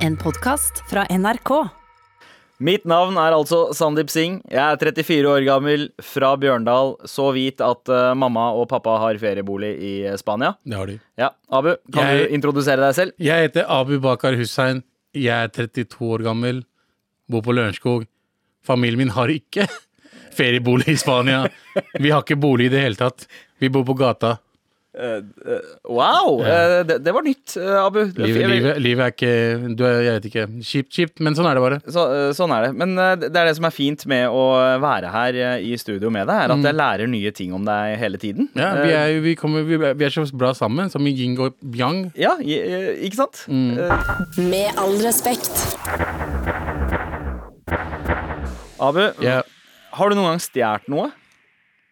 En podkast fra NRK. Mitt navn er altså Sandeep Singh. Jeg er 34 år gammel, fra Bjørndal. Så hvit at uh, mamma og pappa har feriebolig i eh, Spania. Det har de. Ja, Abu, kan Jeg- du introdusere deg selv? Jeg heter Abu Bakar Hussein. Jeg er 32 år gammel. Bor på Lørenskog. Familien min har ikke feriebolig i Spania. Vi har ikke bolig i det hele tatt. Vi bor på gata. Wow! eh, det, det var nytt, eh, Abu. Livet, livet, livet er ikke du er, Jeg vet ikke. Kjipt, kjipt, men sånn er det bare. Så, eh, sånn er det. Men eh, det er det som er fint med å være her eh, i studio med deg, er at jeg lærer nye ting om deg hele tiden. Mm. Ja, vi Eh, er, vi, kommer, vi, er- vi er så bra sammen, som i yin og yang. ja, i- eh, ikke sant? Mm. Eh, Med all respekt. Abu, yeah. har du noen gang stjålet noe?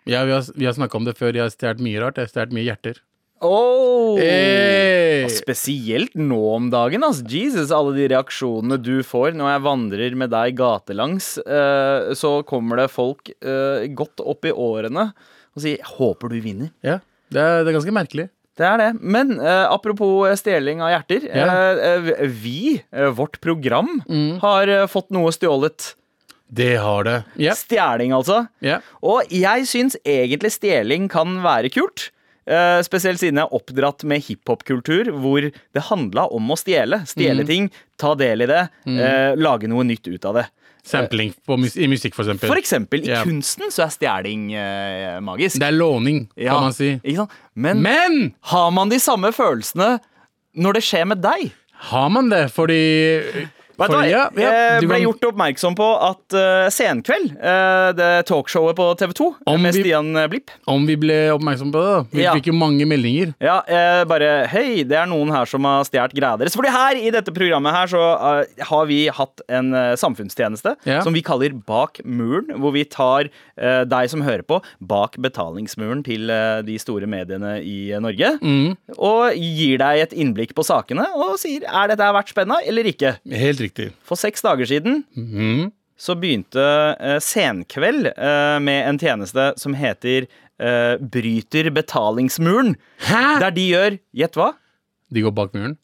Ja vi har, vi har snakka om det før. Jeg har stjålet mye rart. Jeg har stjålet mye hjerter. Oh. Hey! Spesielt nå om dagen. Altså. Jesus, alle de reaksjonene du får når jeg vandrer med deg gatelangs, eh, så kommer det folk eh, godt opp i årene og sier 'håper du vinner'. Ja, det er, det er ganske merkelig. Det er det. Men eh, apropos eh, stjeling av hjerter. Ja. eh, eh, vi, vårt program, har eh, fått noe stjålet. Det har det. Yeah. Stjeling, altså. Yeah. Og jeg syns egentlig stjeling kan være kult. Uh, spesielt siden jeg er oppdratt med hiphop-kultur, hvor det handla om å stjele. Stjele ting, ta del i det, eh, lage noe nytt ut av det. Sampling på, mus- i musikk, for eksempel. For eksempel i yeah. kunsten så er stjeling uh, magisk. Det er låning, Ja, kan man si. Ikke sant? Men, Men har man de samme følelsene når det skjer med deg? har man det? Fordi Vet du hva, ja, ja, jeg ble gjort oppmerksom på at uh, Senkveld, uh, det talkshowet på TV 2 Om med vi- Stian eh, Blipp Om vi ble oppmerksom på det, da. Vi Ja. fikk jo mange meldinger. Ja, uh, bare Hei, det er noen her som har stjålet greia deres. Fordi her i dette programmet her så eh, har vi hatt en eh, samfunnstjeneste Ja. som vi kaller Bak muren. Hvor vi tar eh, deg som hører på, bak betalingsmuren til eh, de store mediene i eh, Norge. Mm. Og gir deg et innblikk på sakene og sier er dette verdt spenna eller ikke. Helt riktig. For seks dager siden Mhm. så begynte eh, Senkveld eh, med en tjeneste som heter eh, Bryter betalingsmuren. Hæ?! Der de gjør Gjett hva? De går bak muren.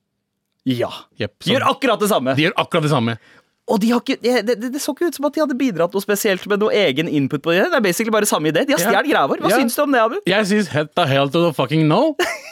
Ja. Yep, De gjør akkurat det samme. de gjør akkurat det samme. Og de har ikke, det, det, så ikke ut som at de hadde bidratt noe spesielt med noe egen input på det. Det er basically bare samme idé. De har stjålet greia vår. Hva Ja. syns du om det, Abu? Jeg syns helt the hell to the fucking no.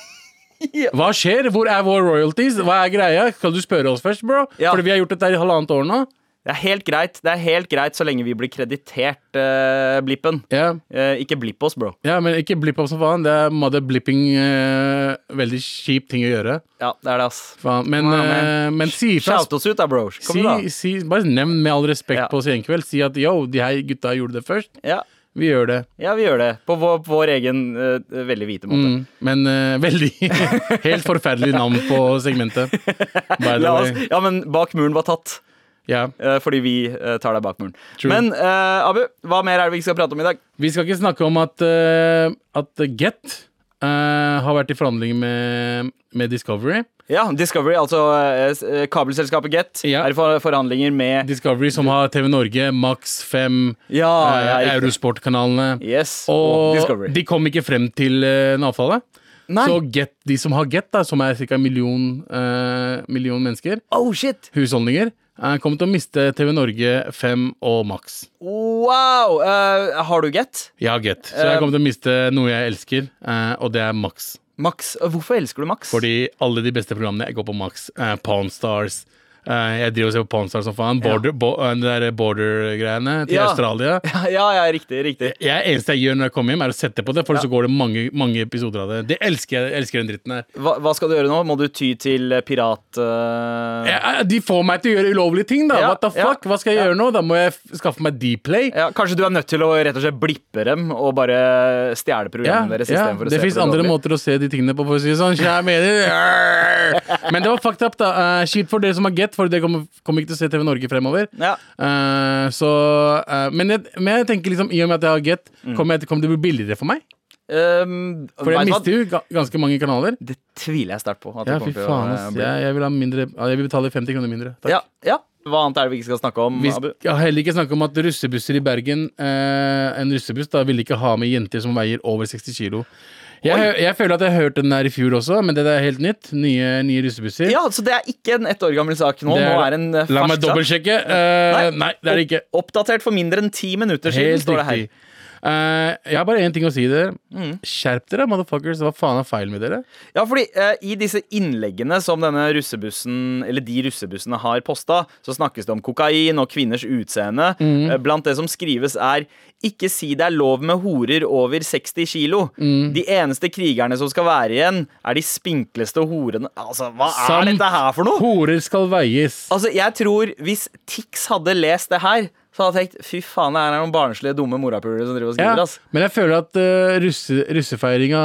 Ja. Hva skjer? Hvor er vår royalties? Hva er greia? Skal du spørre oss først, bro? Ja. Fordi vi har gjort dette i halvannet år nå. Det er helt greit Det er helt greit så lenge vi blir kreditert, uh, Blippen. Yeah. Uh, ikke blipp oss, bro. ja men ikke blipp oss som faen. Det er mother blipping Uh, Veldig kjip ting å gjøre. Ja, det er det, ass. Faen. Men, Ja, men- eh, si ifra. Shout oss ut, da, bro. Kom Si, da. si, bare nevn med all respekt Ja. på Senkveld. Si at yo, de her gutta gjorde det først. Ja. Vi gjør det. ja, vi gjør det. På vår, på vår egen uh, veldig hvite måte. Mm. Men uh, veldig Helt forferdelig navn på segmentet. By the way. ja, men bak muren var tatt. Ja. eh, fordi vi tar deg bak muren. True. Men Abu, hva mer er det vi skal prate om i dag? Vi skal ikke snakke om at, at Get eh, har vært i forhandlinger med, med Discovery. Ja, Discovery, altså uh, kabelselskapet Get, Ja. er i for forhandlinger med Discovery som har TV Norge, Max 5, Ja, uh. Eurosport-kanalene. Yes, og, Discovery. de kom ikke frem til en avtale. Nei. Så Get, de som har Get, da, som er ca. en million, million mennesker, Oh, shit! husholdninger, kommer til å miste TV Norge 5 og Max. Wow! Uh, har du Get? Jeg har Get, så Eh, jeg kommer til å miste noe jeg elsker, uh, og det er Max. Max. Eh, Hvorfor elsker du Max? Fordi alle de beste programmene jeg går på Max. Uh, Pawn Stars. Eh, jeg driver og ser på Pawn Stars som faen. Border, bo, eh, border-greiene til Ja. Australia. Ja, ja, riktig. riktig. Jeg, eneste jeg gjør når jeg kommer hjem, er å sette på det, for så går det mange, mange episoder av det. Det elsker jeg. elsker den dritten her. Hva, hva skal du gjøre nå? Må du ty til eh, pirat... Uh... Jeg- de får meg til å gjøre ulovlige ting, da. Ja, What the ja, fuck? Hva skal jeg ja. gjøre nå? Da må jeg skaffe meg Dplay. Ja, kanskje du er nødt til å rett og slett blippe dem og bare stjele Ja, programmet deres ja, for å det fins andre måter å se de tingene på, for å si det sånn. Men det var fucked up, da. Kjipt for dere som har Get, for det kommer, kommer ikke til å se TV Norge fremover. Ja. Uh, så uh, men, jeg, men jeg tenker liksom, i og med at jeg har Get, Mm. kommer, kommer det til å bli billigere for meg? Um, For jeg mister jo ganske mange kanaler. Det tviler jeg sterkt på. At Ja, fy faen, å, eh, bli. Jeg, jeg vil ha mindre Jeg vil betale 50 kroner mindre. Takk. Ja, ja. Hva annet er det vi ikke skal snakke om, Vi skal heller ikke snakke om at russebusser i Bergen eh, En russebuss da vil ikke ha med jenter som veier over 60 kilo. Jeg, jeg føler at jeg hørte den der i fjor også, men det er helt nytt. Nye, nye russebusser. Ja, så det er ikke en ett år gammel sak nå. Det er- nå er en fersk La meg dobbeltsjekke. Uh, nei, det er det ikke. Oppdatert for mindre enn ti minutter siden, Helt står det her. riktig. Eh, jeg har bare én ting å si dere. Mm. Skjerp dere, motherfuckers. Hva faen er feil med dere? Ja, fordi uh, I disse innleggene som denne russebussen Eller de russebussene har posta, så snakkes det om kokain og kvinners utseende. Mm. Uh, blant det som skrives, er 'ikke si det er lov med horer over 60 kilo'. Mm. De eneste krigerne som skal være igjen, er de spinkleste horene Altså, hva er Sant. dette her for noe? Horer skal veies. Altså, jeg tror Hvis Tix hadde lest det her, så hadde jeg tenkt fy faen, det er noen barnslige, dumme morapulere som driver og skriver. Ja, ass. men jeg føler at uh, russe, russefeiringa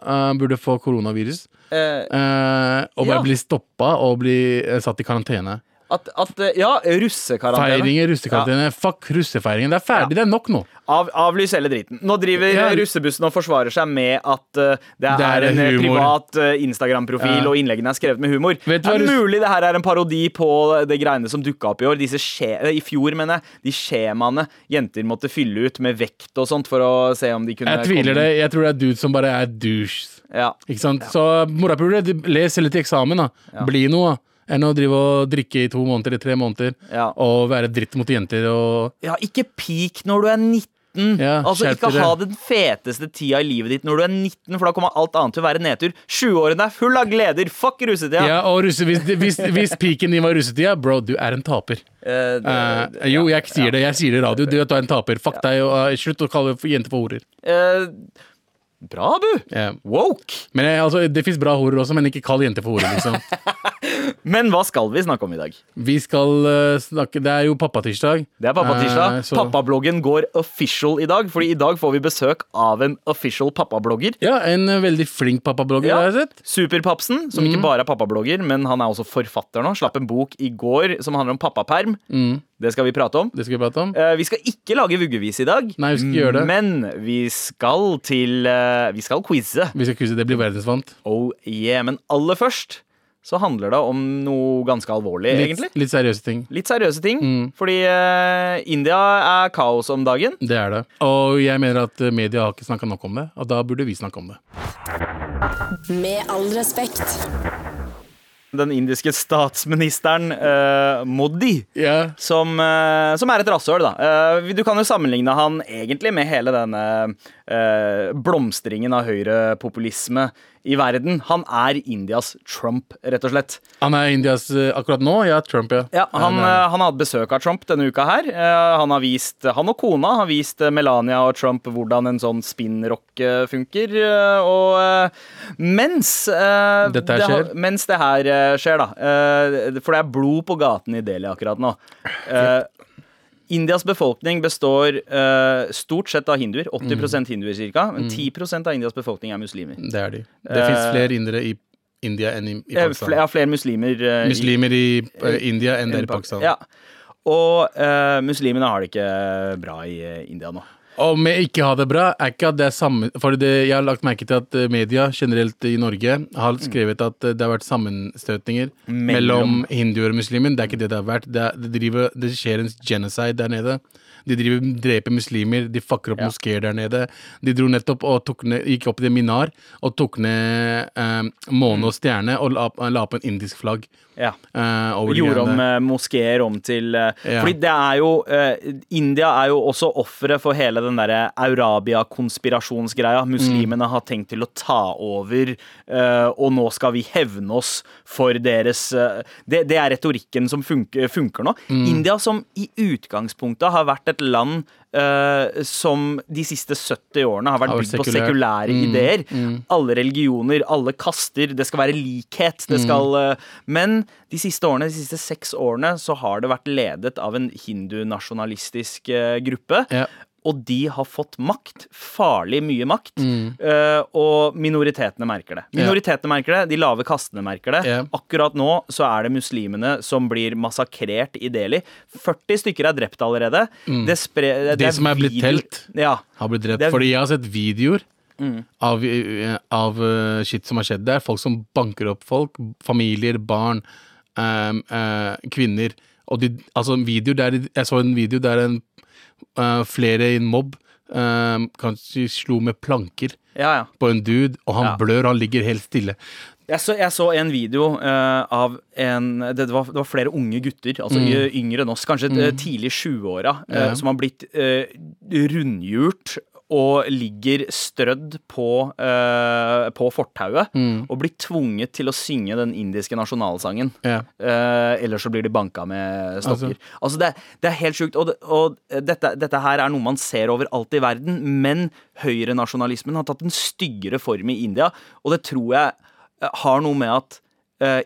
uh, burde få koronavirus. Uh, og bare Ja. bli stoppa og bli satt i karantene. At, at, eh, ja, russekarantene. Feiringer, russekarantene. Fuck russefeiringen. Det er ferdig, det er nok nå. Av, avlys hele driten. Nå driver Ja. russebussen og forsvarer seg med at uh, det, Det er en eh, humor. privat uh, Instagram-profil, Ja. og innleggene er skrevet med humor. Vet du det er russ- mulig det her er en parodi på det greiene som dukka opp i år. Skje I fjor, mener jeg. De skjemaene jenter måtte fylle ut med vekt og sånt for å se om de kunne Jeg tviler det. Jeg tror det er dudes som bare er douches. Ja. Ikke sant? Så morapulere, les heller til eksamen, da. Bli noe. da. Enn å drive og drikke i to måneder eller tre måneder Ja. og være dritt mot jenter og ja, ikke peak når du er 19. Ja, altså Ikke ha den feteste tida i livet ditt når du er 19, for da kommer alt annet til å være nedtur. 20-årene er full av gleder. Fuck russetida. Ja, og russe, hvis, hvis, hvis piken din var russetida, bro, du er en taper. Uh, det- uh, jo, jeg sier det. Jeg sier det i radio. Du, du er en taper. Fuck deg. Og, uh, slutt å kalle jenter for horer. eh, bra, du. Yeah. Woke. Men jeg, altså, Det fins bra horer også, men ikke kall jenter for horer. liksom Men hva skal vi snakke om i dag? Vi skal uh, snakke Det er jo pappatirsdag. Det er pappatirsdag. Uh, Pappabloggen går official i dag, Fordi i dag får vi besøk av en official pappablogger. Ja, en uh, veldig flink pappablogger, Ja. har jeg sett. Superpapsen, som Mm. ikke bare er pappablogger, men han er også forfatter nå. Slapp en bok i går som handler om pappaperm. Mm. Det skal vi prate om. Det skal vi prate om. Eh, Vi skal ikke lage vuggevis i dag, Nei, vi skal ikke gjøre det. men vi skal til eh, Vi skal quize. Vi skal quize. Det blir verdensvant. Oh yeah. Men aller først så handler det om noe ganske alvorlig, Litt, egentlig. litt seriøse ting. Litt seriøse ting. Mm. Fordi eh, India er kaos om dagen. Det er det. Og jeg mener at eh, media har ikke snakka nok om det, og da burde vi snakke om det. Med all respekt. Den indiske statsministeren uh, Modi. yeah. Som, uh, som er et rasshøl, da. Uh, du kan jo sammenligne han egentlig med hele denne blomstringen av høyrepopulisme i verden. Han er Indias Trump, rett og slett. Han er Indias eh, akkurat nå. Ja, Trump, ja. Ja, han, eh, han har hatt besøk av Trump denne uka her. Eh, Han har vist, han og kona har vist Melania og Trump hvordan en sånn spinrock funker. Og mens Dette her det? Mens det her skjer, da. For det er blod på gaten i Delhi akkurat nå. Eh, Indias befolkning består uh, stort sett av hinduer. 80% hinduer ca. Men 10% av Indias befolkning er muslimer. Det er de. Det fins Eh, flere indere i India enn i, i Eh, Pakistan. Ja, flere, flere muslimer uh, Muslimer i uh, India enn det er i Pakistan. Ja. Og muslimene har det ikke bra i India nå. Om jeg ikke har det bra, er ikke at det er samme For det, jeg har lagt merke til at eh, media generelt i Norge har skrevet at eh, det har vært sammenstøtninger Mellom- mellom hinduer og muslimer. Det er ikke det det har vært. Det, er, det, driver, det skjer en genocide der nede. De driver, dreper muslimer, de fucker opp moskeer der nede. De dro nettopp og ned, gikk opp i det minar og tok ned eh, måne og stjerne og la, la på en indisk flagg. Ja. Uh, Gjorde om uh, eh, moskeer om til uh, Ja. Fordi det er jo uh, India er jo også offeret for hele den derre Aurabia-konspirasjonsgreia. Muslimene Mm. har tenkt til å ta over, eh, og nå skal vi hevne oss for deres eh, det, det er retorikken som funker, funker nå. Mm. India, som i utgangspunktet har vært et land eh, som de siste 70 årene har vært bygd på sekulære Mm, ideer. Alle religioner, alle kaster. Det skal være likhet. Mm. Det skal eh, Men de siste årene, de siste seks årene så har det vært ledet av en hindunasjonalistisk eh, gruppe. Ja. Og de har fått makt. Farlig mye makt. Mm. Uh, og minoritetene merker det. Minoritetene Minoritetene merker det, de lave kastene merker det. Yeah. Akkurat nå så er det muslimene som blir massakrert i Delhi. 40 stykker er drept allerede. Det, spre, det, Det som er blitt telt. Ja. har blitt drept. Er- Fordi jeg har sett videoer Mm. av, eh, av eh, shit som har skjedd der. Folk som banker opp folk. Familier, barn, um, uh, kvinner. Og de, altså en video der Jeg så en video der en, uh, flere i en mobb uh, kanskje slo med planker Ja, ja. på en dude, og han Ja. blør, han ligger helt stille. Jeg så, jeg så en video uh, av en det, var, det var flere unge gutter, altså mm. yngre enn oss, kanskje mm. tidlig 20-åra, eh, Ja. som har blitt eh, rundhjult og ligger strødd på, uh, på fortauet og blir tvunget til å synge den indiske nasjonalsangen. Yeah. Uh, ellers så blir de banka med stokker. Altså, det, det er helt sjukt. Og, og dette, dette her er noe man ser overalt i verden, men høyrenasjonalismen har tatt en styggere form i India, og det tror jeg eh, har noe med at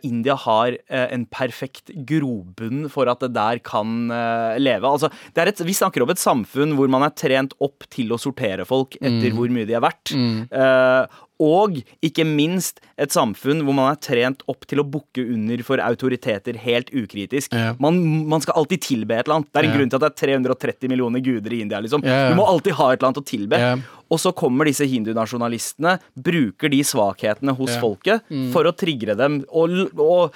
India har eh, en perfekt grobunn for at det der kan eh, leve. Altså, det er et, vi snakker om et samfunn hvor man er trent opp til å sortere folk etter hvor mye de er verdt. Eh, og ikke minst et samfunn hvor man er trent opp til å bukke under for autoriteter helt ukritisk. Ja. Man, man skal alltid tilbe et eller annet. Det er en Ja. grunn til at det er 330 millioner guder i India. liksom. Ja. Du må alltid ha et eller annet å tilbe. Og så kommer disse hindunasjonalistene, bruker de svakhetene hos Ja. Mm. folket for å trigge dem og, og,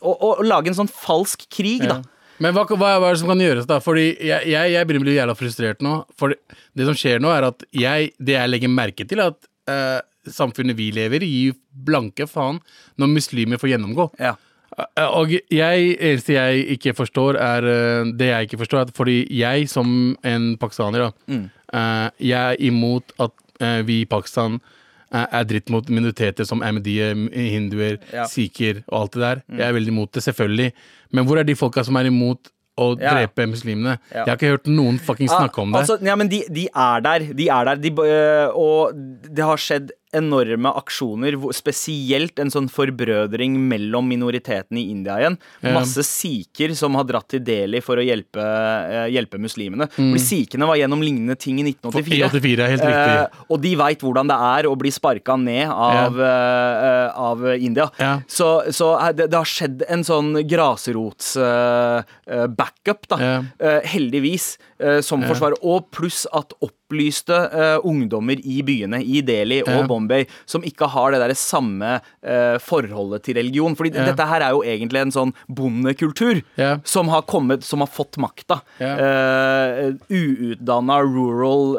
og, og, lage en sånn falsk krig, da. Men hva, hva, er det som kan gjøres, da? Fordi jeg, jeg, jeg begynner å bli jævla frustrert nå. For det, det som skjer nå, er at jeg, det jeg legger merke til, er at eh, samfunnet vi lever i, gir blanke faen når muslimer får gjennomgå. Ja. Eh, Og jeg, eneste jeg ikke forstår, er eh, Det jeg ikke forstår, at fordi jeg som en pakistaner, da Mm. eh, Jeg er imot at vi i Pakistan er dritt mot minoriteter som ahmadiyya, hinduer, Ja. sikher og alt det der. Jeg er veldig imot det, selvfølgelig. Men hvor er de folka som er imot å Ja. drepe muslimene? Ja. Jeg har ikke hørt noen fucking snakke om det. Altså, ja, men de, de er der. De er der. De, øh, og det har skjedd enorme aksjoner, spesielt en sånn forbrødring mellom minoritetene i India igjen. Masse sikher som har dratt til Delhi for å hjelpe, øh, hjelpe muslimene. Fordi sikhene var gjennom lignende ting i 1984. For- 1984. 84 er helt riktig. Eh, og de veit hvordan det er å bli sparka ned av, eh, av India. Ja. Så, så det, det har skjedd en sånn grasrots-backup, da. Ja. Eh, heldigvis, eh, som forsvarer. Og pluss at opplyste uh, ungdommer i byene, i Delhi og Ja. Bombay, som ikke har det der samme uh, forholdet til religion. Fordi Ja. dette her er jo egentlig en sånn bondekultur Ja. som har kommet, som har fått makta. Uh, Uutdanna, rural,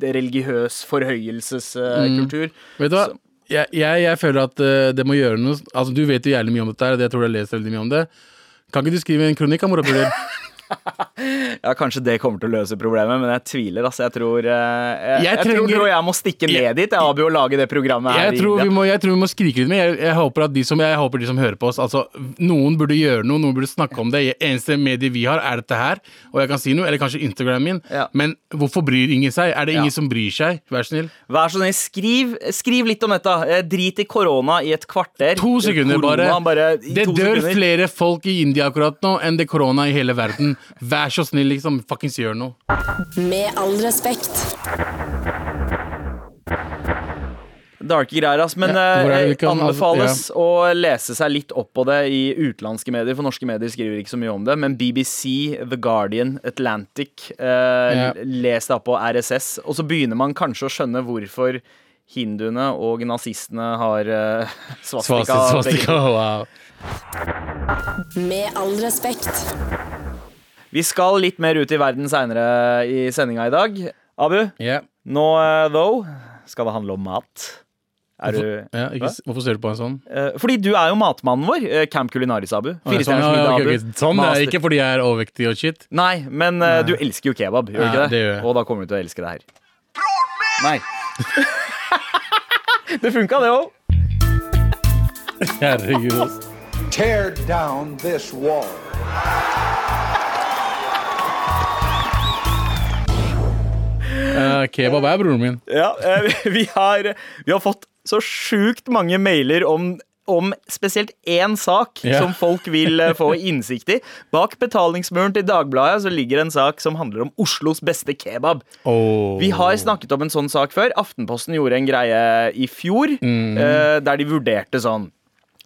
religiøs forhøyelseskultur. Vet du hva? Jeg, jeg, jeg føler at det må gjøre noe Altså Du vet jo jævlig mye om dette, her, jeg tror du har lest veldig mye om det. Kan ikke du skrive en kronikk, morapuler? Ja, Kanskje det kommer til å løse problemet, men jeg tviler. altså. Jeg tror, eh, jeg, Jeg jeg, tror, trenger- jeg må stikke ned dit, jeg, Abu, og lage det programmet her. Jeg tror, vi må, tror vi må skrike litt mer. Jeg, jeg, håper at de som, jeg håper de som hører på oss altså, Noen burde gjøre noe, noen burde snakke om det. Eneste medie vi har, er dette her. Og jeg kan si noe, eller kanskje Instagram min. Ja. Men hvorfor bryr ingen seg? Er det ingen Ja. som bryr seg? Vær så snill. Vær så snill, skriv, skriv litt om dette. Eh, Drit i korona i et kvarter. To sekunder, Korona, bare. bare Det dør sekunder. flere folk i India akkurat nå enn det korona i hele verden. Vær så snill, liksom. Fuckings gjør noe. Med all respekt. Darke greier, ass. Men Ja, er det eh, kan- anbefales å lese seg litt opp på det i utenlandske medier, for norske medier skriver ikke så mye om det. Men BBC, The Guardian, Atlantic, eh, Ja. les det opp på RSS. Og så begynner man kanskje å skjønne hvorfor hinduene og nazistene har eh, svastika. Svastika, svastika, wow. Med all respekt. Vi skal litt mer ut i verden seinere i sendinga i dag. Abu, yeah. nå eh, though skal det handle om mat. Er du Ja, ikke, hvorfor ser du på en sånn? Eh, fordi du er jo matmannen vår. eh, Camp Culinaris, Abu. Fire sånn, stjerners ja, middag, ok, Abu. ok. sånn det er ikke fordi jeg er overvektig og shit. Nei, men Nei. du elsker jo kebab, gjør du Ja, ikke det? det gjør jeg. Og da kommer du til å elske det her. Nei. det funka, det òg. Herregud. Tear down this wall. Eh, kebab er broren min. Ja, eh, vi, har, vi har fått så sjukt mange mailer om om spesielt én sak yeah. som folk vil eh, få innsikt i. Bak betalingsmuren til Dagbladet så ligger en sak som handler om Oslos beste kebab. Oh. Vi har snakket om en sånn sak før. Aftenposten gjorde en greie i fjor eh, der de vurderte sånn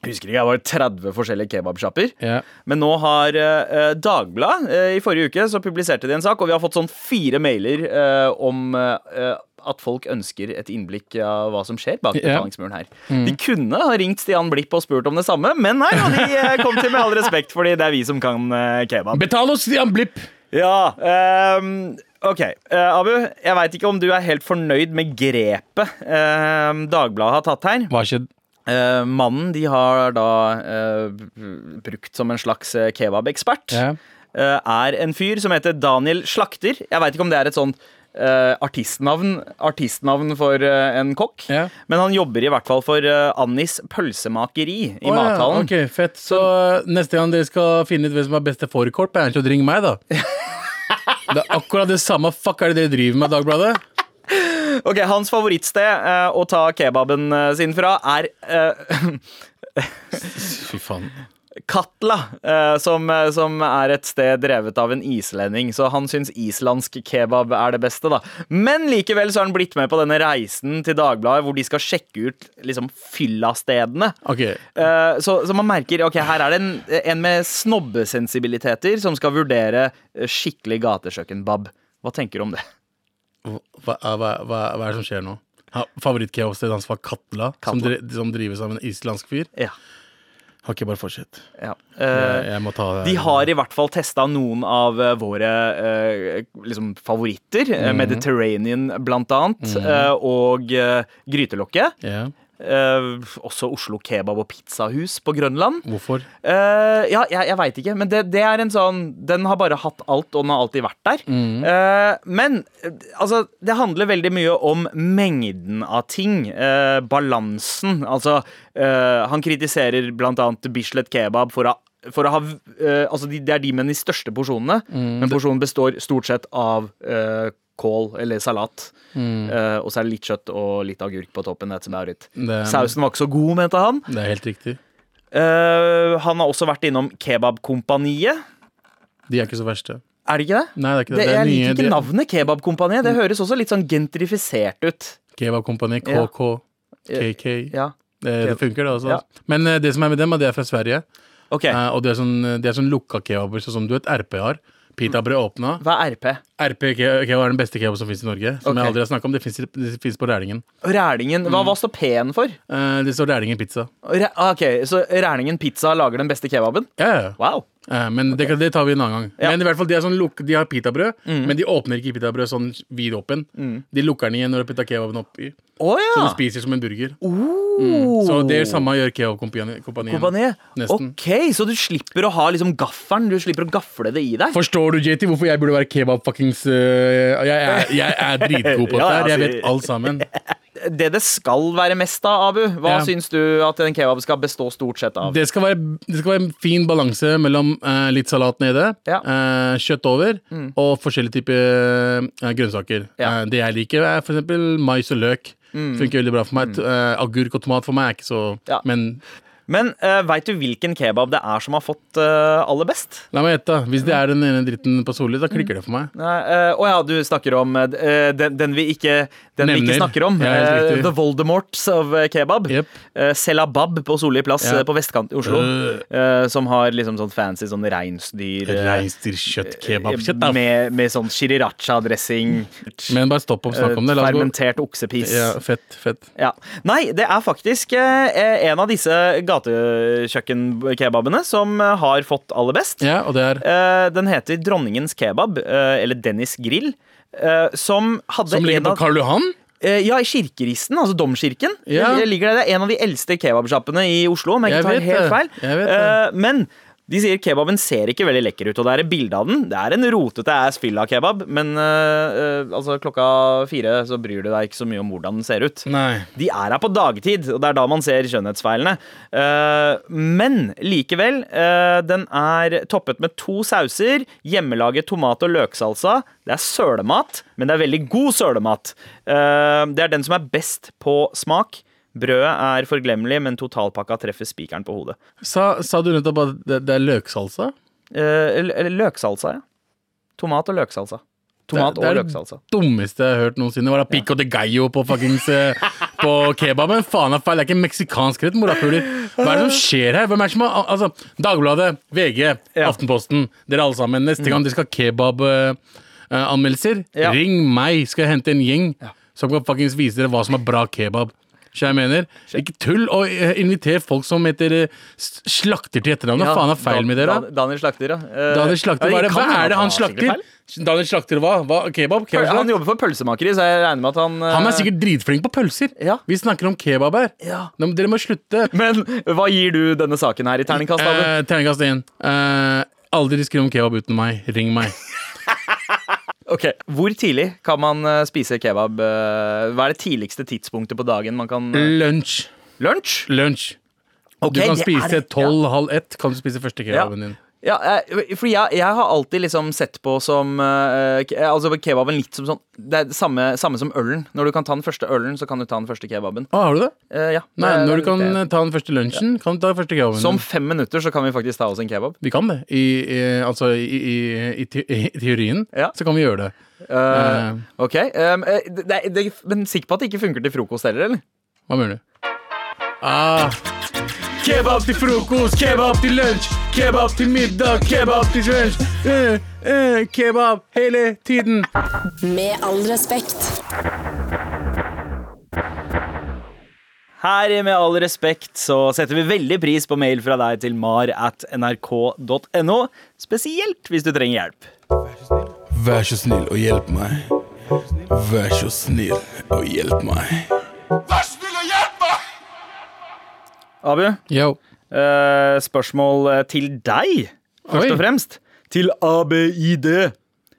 jeg husker ikke, det var 30 forskjellige kebabsjapper. Ja. Men nå har eh, Dagbladet eh, I forrige uke så publiserte de en sak, og vi har fått sånn fire mailer eh, om eh, at folk ønsker et innblikk av hva som skjer bak betalingsmuren her. De kunne ha ringt Stian Blipp og spurt om det samme, men nei, og de eh, kom til med all respekt, fordi det er vi som kan eh, kebab. Betal oss, Stian Blipp! Ja, ehm, Ok, uh, Abu, jeg veit ikke om du er helt fornøyd med grepet eh, Dagbladet har tatt her. Hva skjedde? skjedd? Eh, mannen de har da eh, brukt som en slags eh, kebabekspert, Ja. eh, er en fyr som heter Daniel Slakter. Jeg veit ikke om det er et sånt eh, artistnavn, artistnavn for eh, en kokk. Ja. Men han jobber i hvert fall for Annis pølsemakeri i ja, mathallen. ok, fett. Så Så neste gang dere skal finne ut hvem som er beste fårikål ikke å ringe meg, da. Det er akkurat det samme fuck er det dere driver med, Dagbladet. Ok, Hans favorittsted eh, å ta kebaben eh, sin fra er eh, Fy faen. Katla, eh, som, som er et sted drevet av en islending. Så han syns islandsk kebab er det beste, da. Men likevel så har han blitt med på denne reisen til Dagbladet, hvor de skal sjekke ut liksom fyllastedene. Okay. Eh, så, så man merker ok, her er det en, en med snobbesensibiliteter som skal vurdere skikkelig gatekjøkkenbab. Hva tenker du om det? Hva, hva, hva, hva er det som skjer nå? Favorittkaoset hans var Katla, Som, Katla. dri, som drives av en islandsk fyr. Ja. Har ikke bare fortsett. ja. Må ta det. De har i hvert fall testa noen av eh, våre uh, liksom favoritter. eh, Mediterranean blant annet. eh, og uh, Grytelokket. Ja. Eh, også Oslo Kebab og Pizzahus på Grønland. Hvorfor? Eh, ja, jeg, jeg veit ikke, men det, det er en sånn Den har bare hatt alt, og den har alltid vært der. Eh, men eh, altså, det handler veldig mye om mengden av ting. eh, balansen. Altså, eh, han kritiserer blant annet Bislett Kebab for å for å ha, uh, altså de, Det er de med de største porsjonene, men porsjonen består stort sett av eh, kål eller salat. Eh, og så er det litt kjøtt og litt agurk på toppen. That's about it. Det, Sausen var ikke så god, mente han. det er helt riktig. Uh, han har også vært innom Kebabkompaniet. De er ikke så verste. Er de ikke det? Nei, det er ikke det. det det jeg er liker nye, ikke de- navnet Kebabkompaniet. Det høres også litt sånn gentrifisert ut. Kebabkompani, Ja. KK, KK. Ja, Det, det funker, det også. Ja. Men eh, det som er med dem, er at de er fra Sverige. Okay. Uh, og det er sånn, det er sånn lukka kebaber, sånn som du vet RP har. Pitabrød åpna. Hva er RP? RP ke- kebab er den beste kebab som fins i Norge. Som okay. jeg aldri har snakket om. Det fins på Rælingen. Rælingen. Hva, hva står P-en for? Uh, det står Rælingen pizza. Re ah, ok, Så Rælingen pizza lager den beste kebaben? Ja, yeah. ja. Wow. Eh, men det, det tar vi en annen gang. Ja. Men i hvert fall, de, sånn de har pitabrød, men de åpner ikke pitabrød sånn vid åpen. De lukker den igjen når du putter kebaben oppi. Så ja! du spiser som en burger. Oh. Så det er samme gjør kebabkompaniet. Ok, så du slipper å ha liksom gaffelen? Du slipper å gafle det i deg? Forstår du, JT, hvorfor jeg burde være kebabfuckings uh, jeg, er- jeg er dritgod på Ja, dette. Jeg altså- vet alt sammen. Det det skal være mest av, Abu, hva Ja. syns du at en kebab skal bestå stort sett av? Det skal være, det skal være en fin balanse mellom eh, litt salat nede, Ja. Mm. eh, kjøtt over og forskjellige typer eh, grønnsaker. Ja. Eh, det jeg liker, er eksempel mais og løk. Funker veldig bra for meg. Mm. eh, agurk og tomat for meg er ikke så Mm. Men Men uh, veit du hvilken kebab det er som har fått uh, aller best? la meg gjette. Hvis det er den ene dritten på Solli, da klikker det for meg. Å uh, Å ja, du snakker om eh, den, den vi ikke Den vi ikke snakker om. Ja, Eh, the Voldemorts of eh, kebab. Yep. Eh, Selabab på Solli plass Ja. eh, på vestkant i Oslo. Øh. eh, som har liksom sånn fancy sånn reinsdyr eh, Reinsdyrkjøtt, kebab, kjøtt, da. med, med sånn shiriracha-dressing. Men bare stopp opp, snakk om det. Fermentert oksepis. Ja, fett, fett. Ja. Nei, det er faktisk eh, en av disse gatekjøkkenkebabene som eh, har fått aller best. Ja, og det er Eh, den heter Dronningens kebab, eh, eller Dennis Grill. som hadde Som ligger på Karl Johan? Ja, i Kirkeristen, altså Domkirken. Ja. Det ligger der, det er en av de eldste kebabsjappene i Oslo, om jeg ikke tar helt feil. Men de sier kebaben ser ikke veldig lekker ut, og det er et bilde av den. Det er en rotete ass av kebab, men eh, altså klokka fire så bryr du deg ikke så mye om hvordan den ser ut. Nei. De er her på dagtid, og det er da man ser skjønnhetsfeilene. Uh, men likevel, uh, den er toppet med to sauser, hjemmelaget tomat- og løksalsa. Det er sølemat, men det er veldig god sølemat. Uh, det er den som er best på smak. Brødet er forglemmelig, men totalpakka treffer spikeren på hodet. Sa, sa du nettopp at det, det er løksalsa? Eh, løksalsa, ja. Tomat og løksalsa. Tomat Det- det er løksalsa. det løksalsa. dummeste jeg har hørt noensinne. Var det pico de gallo på fuckings eh, På kebaben? Faen er feil, det er ikke meksikansk rett, morapuler. Hva er det som skjer her? Hvem er det som har Altså, Dagbladet, VG, Ja. Mm. Aftenposten, dere alle sammen. Neste gang dere skal ha kebabanmeldelser, Ja. ring meg, skal jeg hente en gjeng som kan fuckings vise dere hva som er bra kebab. Så jeg mener, ikke tull og eh, inviter folk som heter eh, slakter til etternavn. Hva Ja, faen er feil med dere? Dan- Daniel Slakter, ja. Eh, Daniel Slakter, hva er det, hva er det han slakter? Daniel Slakter hva? hva? Kebab? Han jobber for pølsemakeri, så jeg regner med at han uh... Han er sikkert dritflink på pølser. Ja. Vi snakker om kebab her. Ja. Nå Dere må slutte. Men hva gir du denne saken her i terningkast? Eh, Terningkast 1. Uh, aldri skriv om kebab uten meg. Ring meg. Ok, Hvor tidlig kan man eh, spise kebab? eh, Hva er det tidligste tidspunktet på dagen man kan eh, Lunsj. Lunsj? Lunsj. Okay, du kan spise tolv, halv ett. Kan du spise første kebaben din. Ja, for fordi jeg, jeg har alltid liksom sett på som uh, Altså kebaben litt som sånn Det er det samme, samme som ølen. Når du kan ta den første ølen, så kan du ta den første kebaben. Å, har du det? Uh, ja. Nei, når du kan det- ta den første lunsjen, kan du ta den første kebaben. Som om fem minutter så kan vi faktisk ta oss en kebab. Vi kan det. I, i, altså i, i, i, teorien Ja. så kan vi gjøre det. Uh, ok, um, det, det, Men sikker på at det ikke funker til frokost heller, eller? hva mener du? Ah. Kebab til frokost, kebab til lunsj, kebab til middag, kebab til lunsj. Eh, eh, kebab hele tiden. Med all respekt. Her i Med all respekt så setter vi veldig pris på mail fra deg til mar at nrk.no. Spesielt hvis du trenger hjelp. Vær så snill og hjelp meg. Vær så snill og hjelp meg. Abu, eh, spørsmål eh, til deg, først Oi. og fremst. Til ABID.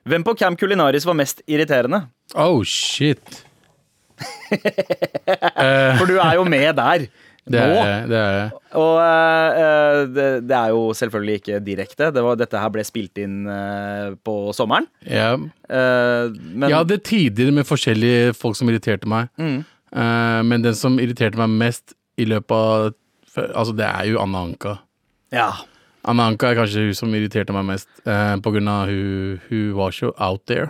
Hvem på Camp Culinaris var mest irriterende? Oh, shit. For du er jo med der. Det er det. Er, jeg. Og eh, eh, det, det er jo selvfølgelig ikke direkte. Det var, dette her ble spilt inn uh, på sommeren. ja. Uh, men Jeg hadde tider med forskjellige folk som irriterte meg. Eh, men den som irriterte meg mest i løpet av Altså, det er jo Anna Anka. ja. Anna Anka er kanskje hun som irriterte meg mest, eh, på grunn av hun, hun var så out there.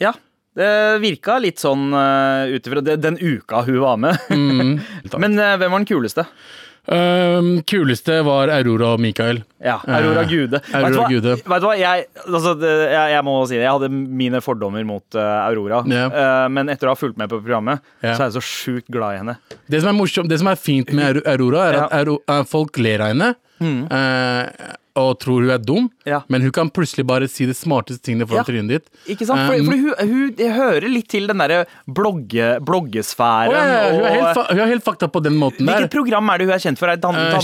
ja. Det virka litt sånn uh, ut ifra den uka hun var med. Mm. Men uh, hvem var den kuleste? Um, kuleste var Aurora og Mikael. Ja, Aurora uh, Gude. Aurora vet, du hva? Gude. vet du hva? Jeg, altså, jeg, jeg må si det. Jeg hadde mine fordommer mot uh, Aurora. Yeah. Uh, men etter å ha fulgt med på programmet, yeah. så er jeg så sjukt glad i henne. Det som er morsomt, det som er fint med Aurora, er at Ja. Eh, folk ler av henne eh, og tror hun er dum, Ja. men hun kan plutselig bare si det smarteste tingene foran Ja. trynet ditt. Ikke sant? Fordi, Um, fordi hun, hun hun, hører litt til den derre blogge, bloggesfæren. Å, ja, hun, er helt, hun er helt fakta på den måten der. hvilket program er det hun er kjent for? Er Dan, Eh, dan,